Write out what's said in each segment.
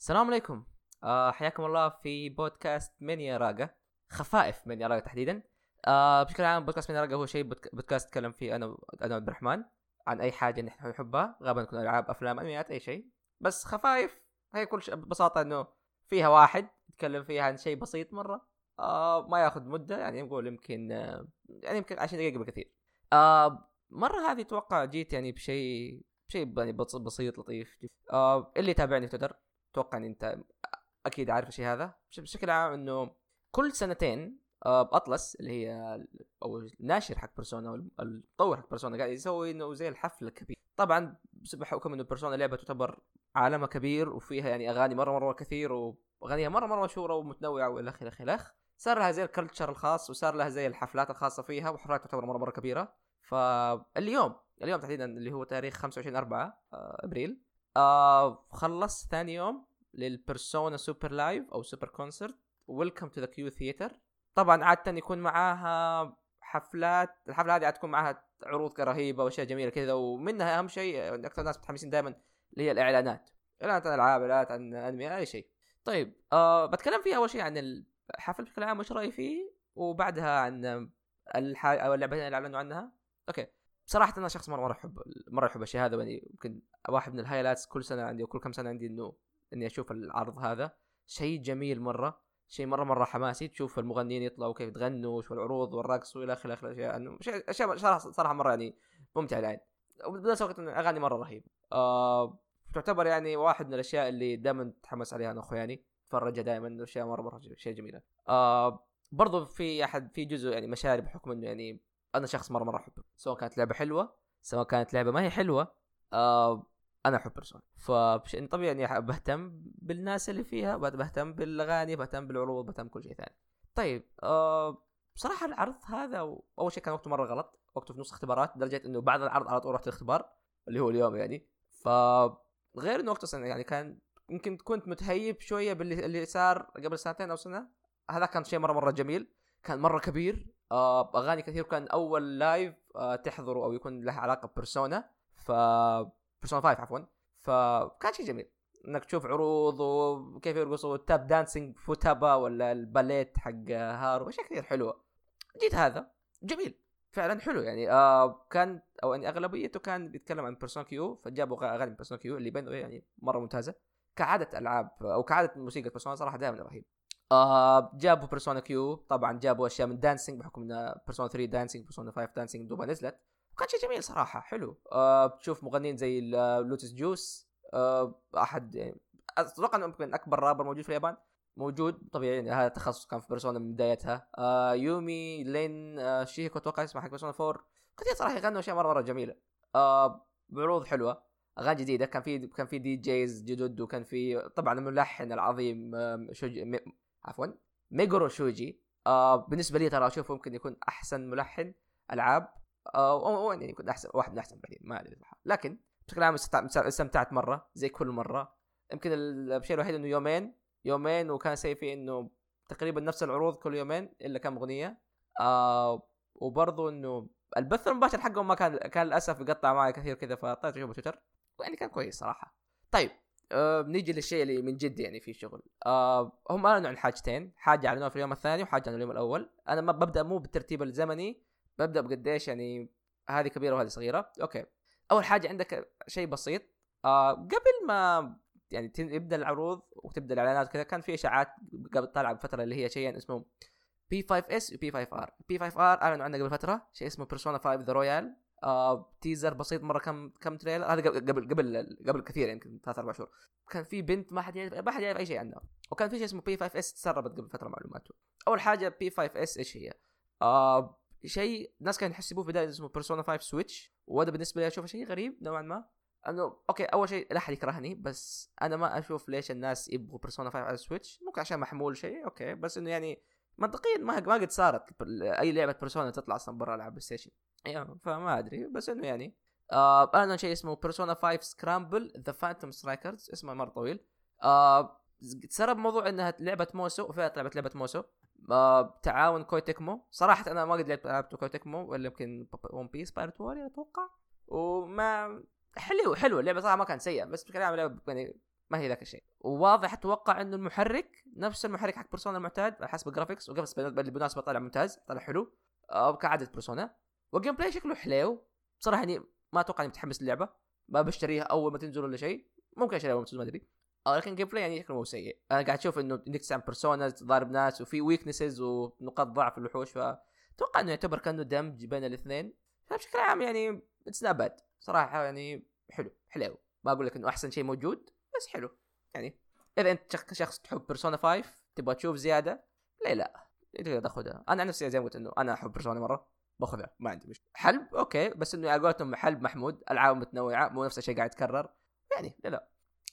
السلام عليكم. آه حياكم الله في بودكاست من راقة خفائف من راقة تحديدا. آه بشكل عام بودكاست من راقة هو شيء بودك- بودكاست اتكلم فيه أنا أنا وعبد الرحمن عن أي حاجة نحن نحبها. غالبا تكون ألعاب أفلام أنميات أي شيء. بس خفايف. هي كل شيء ببساطة إنه فيها واحد يتكلم فيها عن شيء بسيط مرة. آه ما ياخذ مدة. يعني نقول يمكن آه يعني يمكن 20 دقيقة بالكثير آه مرة هذه أتوقع جيت يعني بشيء شيء يعني بس- بسيط لطيف. آه اللي يتابعني في تويتر. أتوقع ان أنت أكيد عارف الشيء هذا. بش- بشكل عام إنه كل سنتين آه بأطلس اللي هي أو الناشر حق بيرسونا المطور حق بيرسونا قاعد يسوي إنه زي الحفل الكبير. طبعا بسبب حكم إنه بيرسونا لعبة تعتبر عالمها كبير وفيها يعني أغاني مرة مرة كثير وأغانيها مرة مرة مشهورة ومتنوعة وإلى آخره إلى صار لها زي الكلتشر الخاص وصار لها زي الحفلات الخاصة فيها وحفلات تعتبر مرة مرة كبيرة. فاليوم اليوم تحديدا اللي هو تاريخ 25 4 آه أبريل آه خلص ثاني يوم لل Persona Super Live أو super concert. welcome to the Q Theater طبعا عادة يكون معاها حفلات الحفلة هذه تكون معاها عروض رهيبة وأشياء جميلة كذا ومنها أهم شيء أكثر ناس متحمسين دائما اللي هي الإعلانات. إعلانات عن ألعاب إعلانات عن أنمي أي شيء. طيب آه بتكلم فيها أول شيء عن الحفل بشكل عام وش رأيي فيه؟ وبعدها عن الح... أو اللعبتين اللي أعلنوا عنها. okay. صراحة أنا شخص مرة مرة أحب مرة أحب الشيء هذا يعني يمكن واحد من ال highlights كل سنة عندي وكل كم سنة عندي إنه إني أشوف العرض هذا. شيء جميل مرة شيء مرة مرة حماسي. تشوف المغنيين يطلعوا كيف يتغنوا وش العروض والرقص وإلى آخره آخره الاشياء إنه أشياء صراحة مرة يعني ممتع العين وبنفس الوقت أغاني مرة رهيبه آه تعتبر يعني واحد من الأشياء اللي دائما اتحمس عليها أنا واخواني اتفرجها دائما أشياء مرة مرة شيء جميلة. آه برضو في أحد في جزء يعني مشاري بحكم إنه يعني أنا شخص مرة مرة احبه سواء كانت لعبة حلوة سواء كانت لعبة ما هي حلوة آه أنا أحب بيرسونا فبشيء طبيعي إني بهتم بالناس اللي فيها بهتم بالأغاني بهتم بالعروض بهتم بكل شيء ثاني. طيب آه بصراحة العرض هذا أول شيء كان وقته مرة غلط وقته في نص اختبارات لدرجة إنه بعد العرض على طول رحت الاختبار اللي هو اليوم يعني. ف غير إنه وقته يعني كان يمكن كنت متهيب شوية باللي اللي صار قبل سنتين أو سنة. هذا كان شيء مرة مرة جميل كان مرة كبير أغاني كثير كان أول live آه تحضره أو يكون له علاقة ب Persona ف Persona 5 عفوا. فكان شيء جميل. إنك تشوف عروض وكيف يرقصوا ال tap dancing فوتابا ولا ال ballet حق هارو أشياء كثير حلوة. جيت هذا جميل. فعلا حلو يعني. آه كان أو يعني أغلبيته كان بيتكلم عن Persona Q فجابوا أغاني Persona Q اللي بين يعني مرة ممتازة. كعادة ألعاب أو كعادة موسيقى Persona صراحة دائما رهيب. آه جابوا Persona Q طبعا جابوا أشياء من Dancing بحكم إن Persona 3 Dancing Persona 5 Dancing دوبها نزلت. وكان شيء جميل صراحة حلو. آه بتشوف مغنيين زي Lotus Juice آه أحد يعني أتوقع إنه يمكن أكبر رابر موجود في اليابان. موجود طبيعي يعني هذا التخصص كان في Persona من بدايتها. آه يومي لين آه شيهوكو أتوقع اسمها حق Persona 4 كثير صراحة يغنوا أشياء مرة مرة جميلة. آه بعروض حلوة أغاني جديدة. كان في كان في DJs جدد وكان في طبعا الملحن العظيم آه عفوا ميجورو شوجي آه بالنسبة لي ترى اشوفه ممكن يكون أحسن ملحن ألعاب أو يعني يكون أحسن واحد من أحسن بعدين ما أدري لكن بشكل عام استمتعت مرة زي كل مرة. يمكن الشيء الوحيد إنه يومين يومين وكان سيء في إنه تقريبا نفس العروض كل يومين إلا كم أغنية. آه وبرضه إنه البث المباشر حقهم ما كان كان للأسف يقطع معي كثير كذا فاضطريت أشوفه تويتر. يعني كان كويس صراحة. طيب آه نيجي للشيء اللي من جد يعني في شغل. آه هم أعلنوا عن حاجتين حاجة أعلنوها في اليوم الثاني وحاجة عن اليوم الأول. أنا ما ببدأ مو بالترتيب الزمني ببدأ بقديش يعني هذه كبيرة وهذه صغيرة. أوكي. أول حاجة عندك شيء بسيط. آه قبل ما يعني يبدأ العروض وتبدأ الإعلانات كذا كان في إشاعات قبل طالعة بفترة اللي هي شيئين اسمه بي 5 اس وبي 5 ار بي 5 ار أعلنوا عنه قبل فترة شيء اسمه Persona 5 The Royal آه teaser بسيط مرة كم كم trailer هذا قبل قبل قبل كثير يمكن ثلاث أربع شهور. كان في بنت ما حد يعرف ما حد يعرف أي شيء عنها. وكان في شيء اسمه P5S تسربت قبل فترة معلوماته. أول حاجة P5S إيش هي؟ آه شيء الناس كانوا يحسبوه في البدايه اسمه Persona 5 Switch وهذا بالنسبة لي أشوفه شيء غريب نوعا ما. أنه okay أول شيء لا أحد يكرهني بس أنا ما أشوف ليش الناس يبغوا Persona 5 على ال Switch ممكن عشان محمول شيء okay بس إنه يعني منطقيا ما ما قد صارت. أي لعبة Persona تطلع أصلا برا العاب PlayStation فما أدري بس إنه يعني آه أنا شيء اسمه Persona 5 Scramble The Phantom Strikers اسمه مرة طويل. آه تسرب موضوع إنها لعبة Musou وفعلا لعبة لعبة Musou. آه تعاون Koei Tecmo. صراحة أنا ما قد لعبت Koei Tecmo ولا يمكن One Piece Pirate Warriors أتوقع. وما حلو حلو اللعبة صراحة ما كانت سيئه بس بشكل عام لعبة يعني ما هي ذاك الشيء. وواضح أتوقع إنه المحرك نفس المحرك حق Persona المعتاد على حسب ال graphics وال graphics بالمناسبة طالع ممتاز طالع حلو. آه كعادة Persona وال gameplay شكله حلو بصراحة يعني ما أتوقع إني متحمس للعبة. ما بشتريها أول ما تنزل ولا شيء. ممكن أشتريها أول ما تنزل ما أدري. آه لكن gameplay يعني شكله مو سيء. أنا قاعد أشوف إنه انك تستعمل Persona تضارب ناس وفي weaknesses ونقاط ضعف الوحوش. فأتوقع إنه يعتبر كأنه دمج بين الاثنين. فبشكل عام يعني it's not bad صراحة يعني حلو حلو ما أقول لك إنه أحسن شيء موجود بس حلو. يعني إذا أنت شخص تحب Persona 5 تبغى تشوف زيادة ليه لا؟ تقدر تاخذها أنا عن نفسي زي ما قلت إنه أنا أحب Persona مرة. باخذها ما عندي مشكلة. حلب okay بس إنه على قولتهم حلب محمود ألعاب متنوعة مو نفس الشيء قاعد يتكرر. يعني لا لا.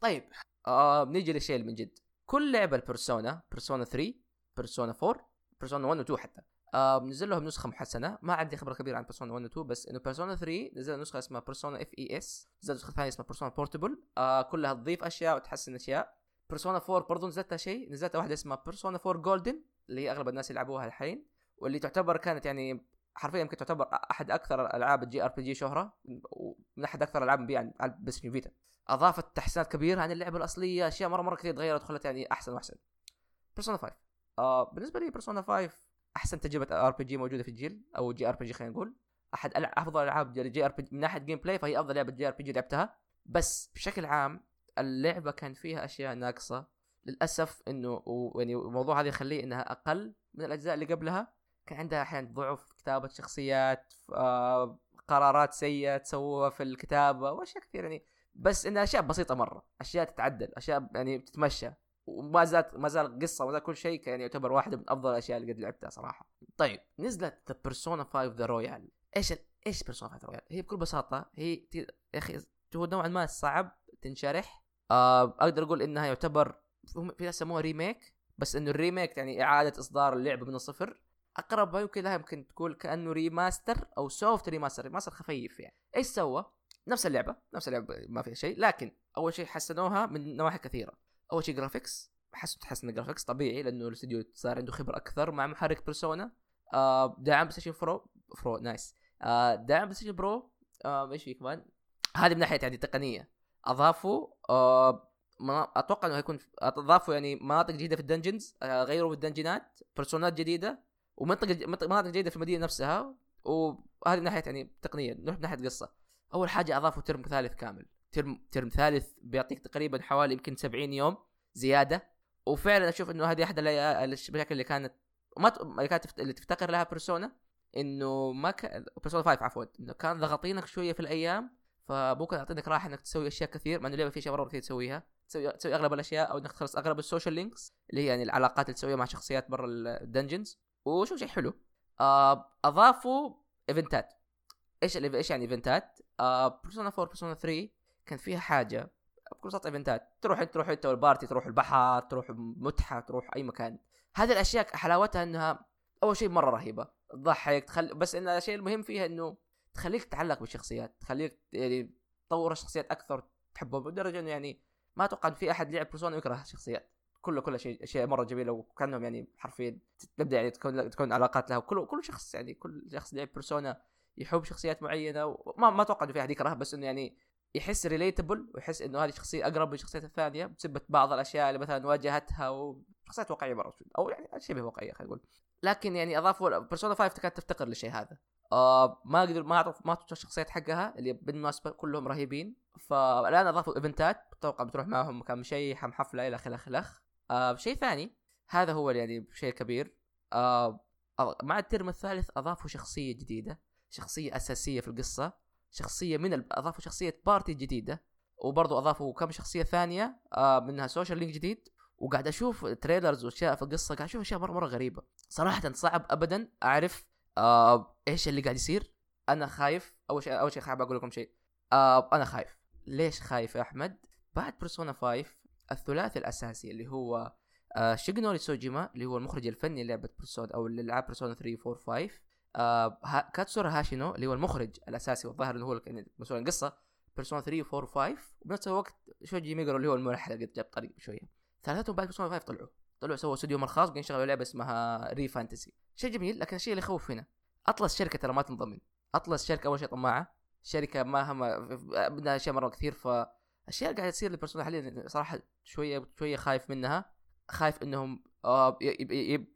طيب آه بنيجي للشيء اللي من جد. كل لعبة ال Persona Persona 3 Persona 4 Persona 1 و 2 حتى. آه نزل لهم نسخة محسنة. ما عندي خبرة كبيرة عن Persona 1 و 2 بس إنه Persona 3 نزل نسخة اسمها Persona FES نزل نسخة ثانية اسمها Persona Portable. آه كلها تضيف أشياء وتحسن أشياء. Persona 4 برضو نزلتها شيء نزلتها واحدة اسمها Persona 4 Golden اللي هي أغلب الناس يلعبوها الحين واللي تعتبر كانت يعني حرفيا يمكن تعتبر أحد أكثر العاب ال JRPG شهرة ومن أحد أكثر الالعاب مبيعا على PS Vita. أضافت تحسينات كبيرة عن اللعبة الأصلية أشياء مرة مرة كثير تغيرت وخلت يعني أحسن وأحسن. Persona 5 آه بالنسبة لي Persona 5 أحسن تجربة RPG موجودة في الجيل أو JRPG خلينا نقول. أحد أفضل ألعاب JRPG من ناحية gameplay فهي أفضل لعبة JRPG لعبتها. بس بشكل عام اللعبة كان فيها أشياء ناقصة. للأسف إنه يعني الموضوع هذا يخليه إنها أقل من الأجزاء اللي قبلها. كان عندها أحيانا ضعف كتابة شخصيات آه قرارات سيئة تسووها في الكتابة وأشياء كثير يعني بس انها أشياء بسيطة مرة أشياء تتعدل أشياء يعني بتتمشى وما زالت ما زال قصة وما زال كل شيء كان يعتبر واحدة من أفضل الأشياء اللي قد لعبتها صراحة. طيب نزلت The Persona 5 The Royal إيش. إيش Persona 5 The Royal؟ هي بكل بساطة هي. يا أخي هو نوعا ما صعب تنشرح آه أقدر أقول إنها يعتبر في ناس يسموها remake بس إنه ال remake يعني إعادة إصدار اللعبة من الصفر أقرب ما يمكن لها يمكن تقول كأنه remaster أو soft remaster remaster خفيف يعني. إيش سوى؟ نفس اللعبة نفس اللعبة ما فيها شيء لكن أول شيء حسنوها من نواحي كثيرة. أول شيء graphics حسوا تحسن ال graphics طبيعي لأنه الاستوديو صار عنده خبرة أكثر مع محرك Persona آه دعم Play Pro Pro nice آه دعم Play Pro آه إيش في كمان؟ هذه من ناحية يعني تقنية. أضافوا آه أتوقع إنه هيكون أضافوا يعني مناطق جديدة في ال dungeons آه غيروا بالدنجنات بيرسونات جديدة. ومنطقة مناطق جديدة في المدينة نفسها وهذه من ناحية يعني تقنيه نروح من ناحية قصة. أول حاجة أضافوا term ثالث كامل. term term ثالث بيعطيك تقريبا حوالي يمكن 70 يوم زيادة. وفعلا أشوف إنه هذه أحد المشاكل اللي كانت ما اللي كانت اللي تفتقر لها Persona إنه ما كان Persona 5 عفوا إنه كان ضغطينك شوية في الأيام فممكن يعطينك راحة إنك تسوي أشياء كثير مع إنه اللعبة في اشياء مرة كثير تسويها. تسوي تسوي أغلب الأشياء أو إنك تخلص أغلب ال social links اللي هي يعني العلاقات اللي تسويها مع شخصيات برا ال dungeons وشو شيء حلو. آه أضافوا إيفنتات. إيش إيش يعني إيفنتات؟ آه Persona 4 Persona 3 كان فيها حاجة. بكل بساطه إيفنتات. تروح انت تروح أنت والبارتي تروح البحر تروح متحف تروح أي مكان. هذه الأشياء حلاوتها إنها أول شيء مرة رهيبة. تضحك تخلي بس إن الشيء المهم فيها إنه تخليك تتعلق بالشخصيات. تخليك يعني تطور الشخصيات أكثر تحبهم. لدرجة إنه يعني ما أتوقع في أحد لعب بيرسونا يكره الشخصيات. كله كل شيء أشياء مرة جميلة وكأنهم يعني حرفيا تبدأ يعني تكون تكون علاقات لها. وكل كل شخص يعني كل شخص لعب بيرسونا يحب شخصيات معينة وما ما أتوقع إنه في احد يكره بس إنه يعني يحس relatable ويحس إنه هذه شخصية أقرب من الشخصيات الثانية بسبب بعض الأشياء اللي مثلا واجهتها وشخصيات واقعية مرة أو يعني شبه واقعيه خلينا نقول. لكن يعني أضافوا Persona 5 كانت تفتقر للشيء هذا. آه ما قدر ما ما اعطوا الشخصيات حقها اللي بالمناسبه كلهم رهيبين. فالآن أضافوا ايفنتات أتوقع بتروح معهم مكان مشيح حفلة إلى آخره اخ آه شيء ثاني هذا هو يعني شيء كبير. آه مع ال term الثالث أضافوا شخصية جديدة شخصية أساسية في القصة شخصية من أضافوا شخصية party جديدة وبرضه أضافوا كم شخصية ثانية آه منها social link جديد. وقاعد أشوف trailers وأشياء في القصة قاعد أشوف أشياء مرة مرة غريبة. صراحة صعب ابدا أعرف آه إيش اللي قاعد يصير. أنا خايف. أول شيء أول شيء حابب أقول لكم شيء. آه أنا خايف. ليش خايف يا أحمد؟ بعد Persona 5 الثلاثي الأساسي اللي هو آه شيجنوري سوجيما اللي هو المخرج الفني للعبه Persona أو للعاب Persona 3 4 5 آه كاتسورا هاشينو اللي هو المخرج الأساسي والظاهر إنه هو مسؤول عن القصة Persona 3 و 4 و 5 وبنفس الوقت شوجي ميجرو اللي هو الملحن اللي جاب طريق شوية. ثلاثتهم بعد Persona 5 طلعوا. طلعوا سووا استوديوهم الخاص قاعدين يشتغلوا لعبة اسمها Re Fantasy شيء جميل لكن الشيء اللي يخوف هنا Atlus شركة ترى ما تنضمن. Atlus شركة أول شيء طماعة شركة ما هم بدها أشياء مرة كثير ف اللي قاعدة تصير لبرسونا حاليا صراحة شوية شوية خايف منها. خايف إنهم آه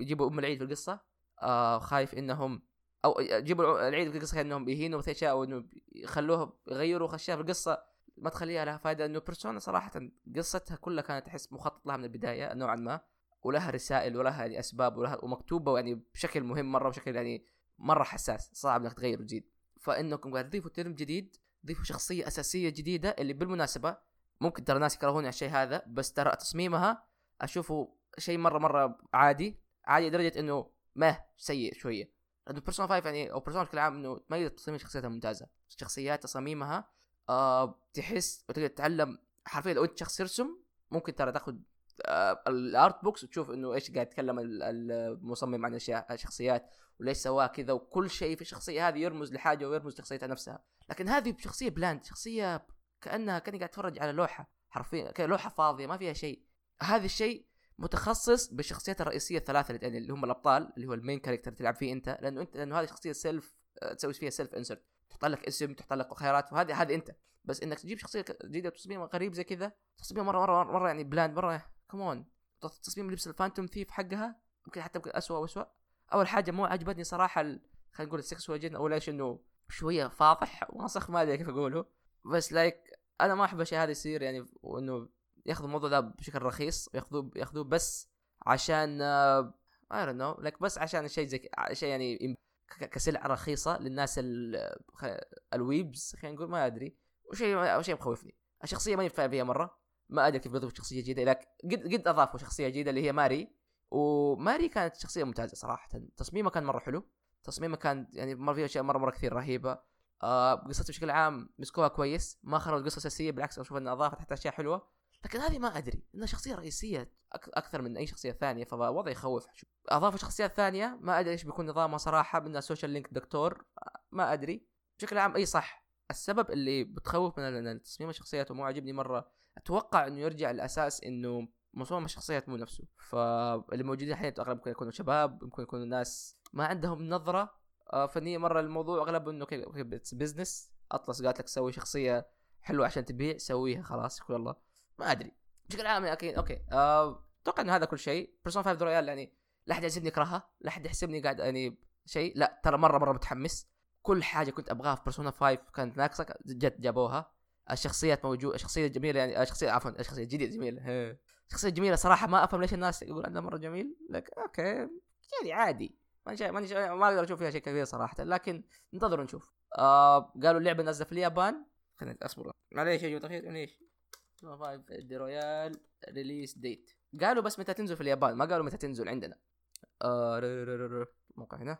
يجيبوا أم العيد في القصة. آه خايف إنهم أو يجيبوا العيد في القصة انهم يهينوا في أشياء أو إنه يخلوها يغيروا أشياء في القصة. ما تخليها لها فائده إنه بيرسونا صراحة قصتها كلها كانت تحس مخطط لها من البداية نوعا ما. ولها رسائل ولها يعني أسباب ولها ومكتوبة يعني بشكل مهم مرة بشكل يعني مرة حساس صعب إنك تغير وتزيد فإنكم قاعد تضيفوا term جديد تضيفوا شخصية أساسية جديدة اللي بالمناسبة ممكن ترى يكرهوني على الشيء هذا بس ترى تصميمها أشوفه شيء مرة مرة عادي عادي لدرجة إنه ما سيء شوية. لأنه Persona 5 يعني أو Persona بشكل عام إنه تميز تصميم شخصياتها ممتازة. شخصيات تصاميمها آه تحس وتقدر تتعلم حرفيا لو أنت شخص يرسم ممكن ترى تاخذ ال art books وتشوف إنه إيش قاعد يتكلم المصمم عن الشخصيات وليش سواه كذا وكل شيء في الشخصية هذه يرمز لحاجة ويرمز لشخصيتها نفسها. لكن هذه شخصيه bland شخصية كأنها كأني قاعد أتفرج على لوحة حرفيا لوحة فاضية ما فيها شيء. هذا الشيء متخصص بالشخصيات الرئيسية الثلاثة اللي, اللي هم الأبطال اللي هو ال main character تلعب فيه أنت. لأنه انت لأنه هذه شخصية self آه، تسوي فيها self insert تحط لك اسم تحط لك خيارات وهذه هذه أنت. بس إنك تجيب شخصية جديدة وتصميمها غريب زي كذا تصميمها مره مره مرة, يعني bland مرة common تصميم لبس ال Phantom Thief حقها ممكن حتى يمكن اسوء واسوء أول حاجة مو عجبتني صراحة خلينا نقول ال sexual أو ليش إنه شوية فاضح واصخ ما أدري كيف أقوله. بس like أنا ما أحب الشيء هذا يصير يعني وإنه يأخذوا الموضوع ذا بشكل رخيص وياخذوه يأخذوه بس عشان I don't know لك بس عشان شيء زي شيء يعني كسلعة رخيصة للناس ال weebs خلينا نقول ما أدري. وشيء شيء مخوفني. الشخصية ماني فاهم فيها مرة. ما أدري كيف بيضيفوا شخصية جديدة لكن قد قد أضافوا شخصية جديدة اللي هي ماري. وماري كانت شخصية ممتازة صراحة. تصميمها كان مرة حلو. تصميمها كان يعني مره فيها أشياء مرة مرة كثير رهيبة. آه قصته بشكل عام مسكوها كويس. ما خربوا قصه اساسيه بالعكس أشوف إنها أضافت حتى أشياء حلوة. لكن هذه ما أدري. إنها شخصية رئيسية أكثر من أي شخصية ثانية فوضع يخوف. أضافوا شخصيات ثانية. ما أدري إيش بيكون نظامها صراحة. منها social link دكتور. ما أدري. بشكل عام أي صح. السبب اللي بتخوف من تصميم الشخصيات مو عاجبني مرة أتوقع إنه يرجع الاساس إنه مصمم الشخصيات مو نفسه. فاللي موجودين حاليا اغلب ممكن يكونوا شباب ممكن يكونوا ناس ما عندهم نظرة آه، فنية مرة الموضوع اغلب إنه business Atlus قالت لك سوي شخصية حلوة عشان تبيع سويها خلاص يقول الله. ما أدري. بشكل عام okay okay. آه، أتوقع إنه هذا كل شيء. Persona 5 Royal يعني لا أحد يحسبني اكرهها لا أحد يحسبني قاعد يعني شيء. لا ترى مرة مرة متحمس. كل حاجة كنت أبغاها في بيرسونا 5 كانت ناقصة جت جابوها. الشخصيات موجوده الشخصيه جميلة يعني الشخصيه عفوا الشخصيه جديدة جميلة شخصية جميلة صراحة ما أفهم ليش الناس يقول عنها مرة جميل لك أوكي يعني عادي. ما. ما ما أقدر أشوف فيها شيء كبير صراحة لكن انتظروا نشوف. آه قالوا اللعبة نازلة في اليابان. خليني أصبر. معليش يا جماعة معليش The Royal release date. قالوا بس متى تنزل في اليابان ما قالوا متى تنزل عندنا. آه موقع هنا.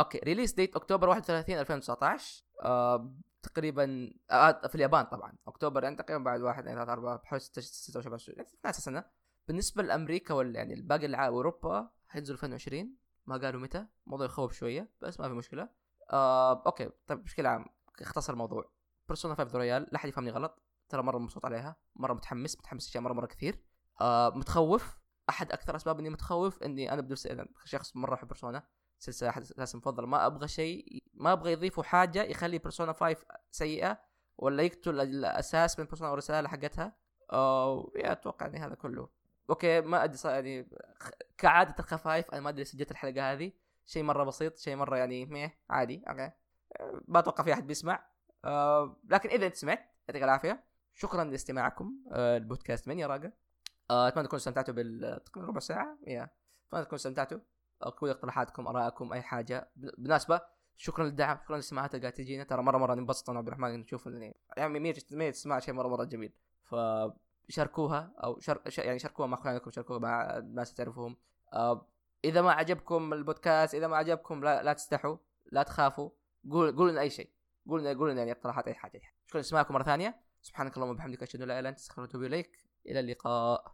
okay release date أكتوبر 31 2019 آه تقريبا آه في اليابان طبعا. أكتوبر يعني تقريبا بعد 1 2 3 4 بحوالي 6 6 7 شهور نفس السنة بالنسبة لأمريكا ولا يعني الباقي العالم أوروبا حينزل 2020 ما قالوا متى. موضوع يخوف شوية بس ما في مشكلة. آه okay. طيب بشكل عام اختصر الموضوع. Persona 5 Royal لا احد يفهمني غلط. ترى مرة مبسوط عليها مرة متحمس متحمس اشياء مرة مرة كثير. آه متخوف. أحد أكثر أسباب إني متخوف إني أنا بنفسي يعني شخص مرة احب Persona سلسله أحد أساسا مفضله ما أبغى شيء ما أبغى يضيفوا حاجة يخلي Persona 5 سيئة ولا يقتل الأساس من Persona والرساله حقتها. yeah أتوقع يعني هذا كله. okay ما أدري يعني كعادة الخفايف أنا ما أدري سجلت الحلقة هذه. شيء مرة بسيط شيء مرة يعني مية عادي أوكي. ما أتوقع في أحد بيسمع. أه لكن إذا أنت سمعت يعطيك العافية. شكرا لاستماعكم أه البودكاست من يا راقة. أه أتمنى تكونوا استمتعتوا بال ربع ساعة. يا أتمنى تكونوا استمتعتوا. كل اقتراحاتكم آرائكم أي حاجة. بالمناسبه شكرا للدعم شكرا للاستماعات اللي قاعدة تجينا. ترى مرة مرة ننبسط أنا عبد الرحمن نشوف يعني مية تسمع شيء مرة مرة جميل. ف شاركوها أو شر... يعني شاركوها مع أخوانكم شاركوها مع الناس تعرفوهم آه إذا ما عجبكم البودكاست إذا ما عجبكم لا, لا تستحوا لا تخافوا. قولوا قولوا لنا أي شيء. قولوا لنا قولوا لنا يعني اقتراحات أي حاجة. شكرا لسماعكم مرة ثانية. سبحانك اللهم وبحمدك أشهد أن لا إله إلا أنت أستغفرك وأتوب إليك. إلى اللقاء.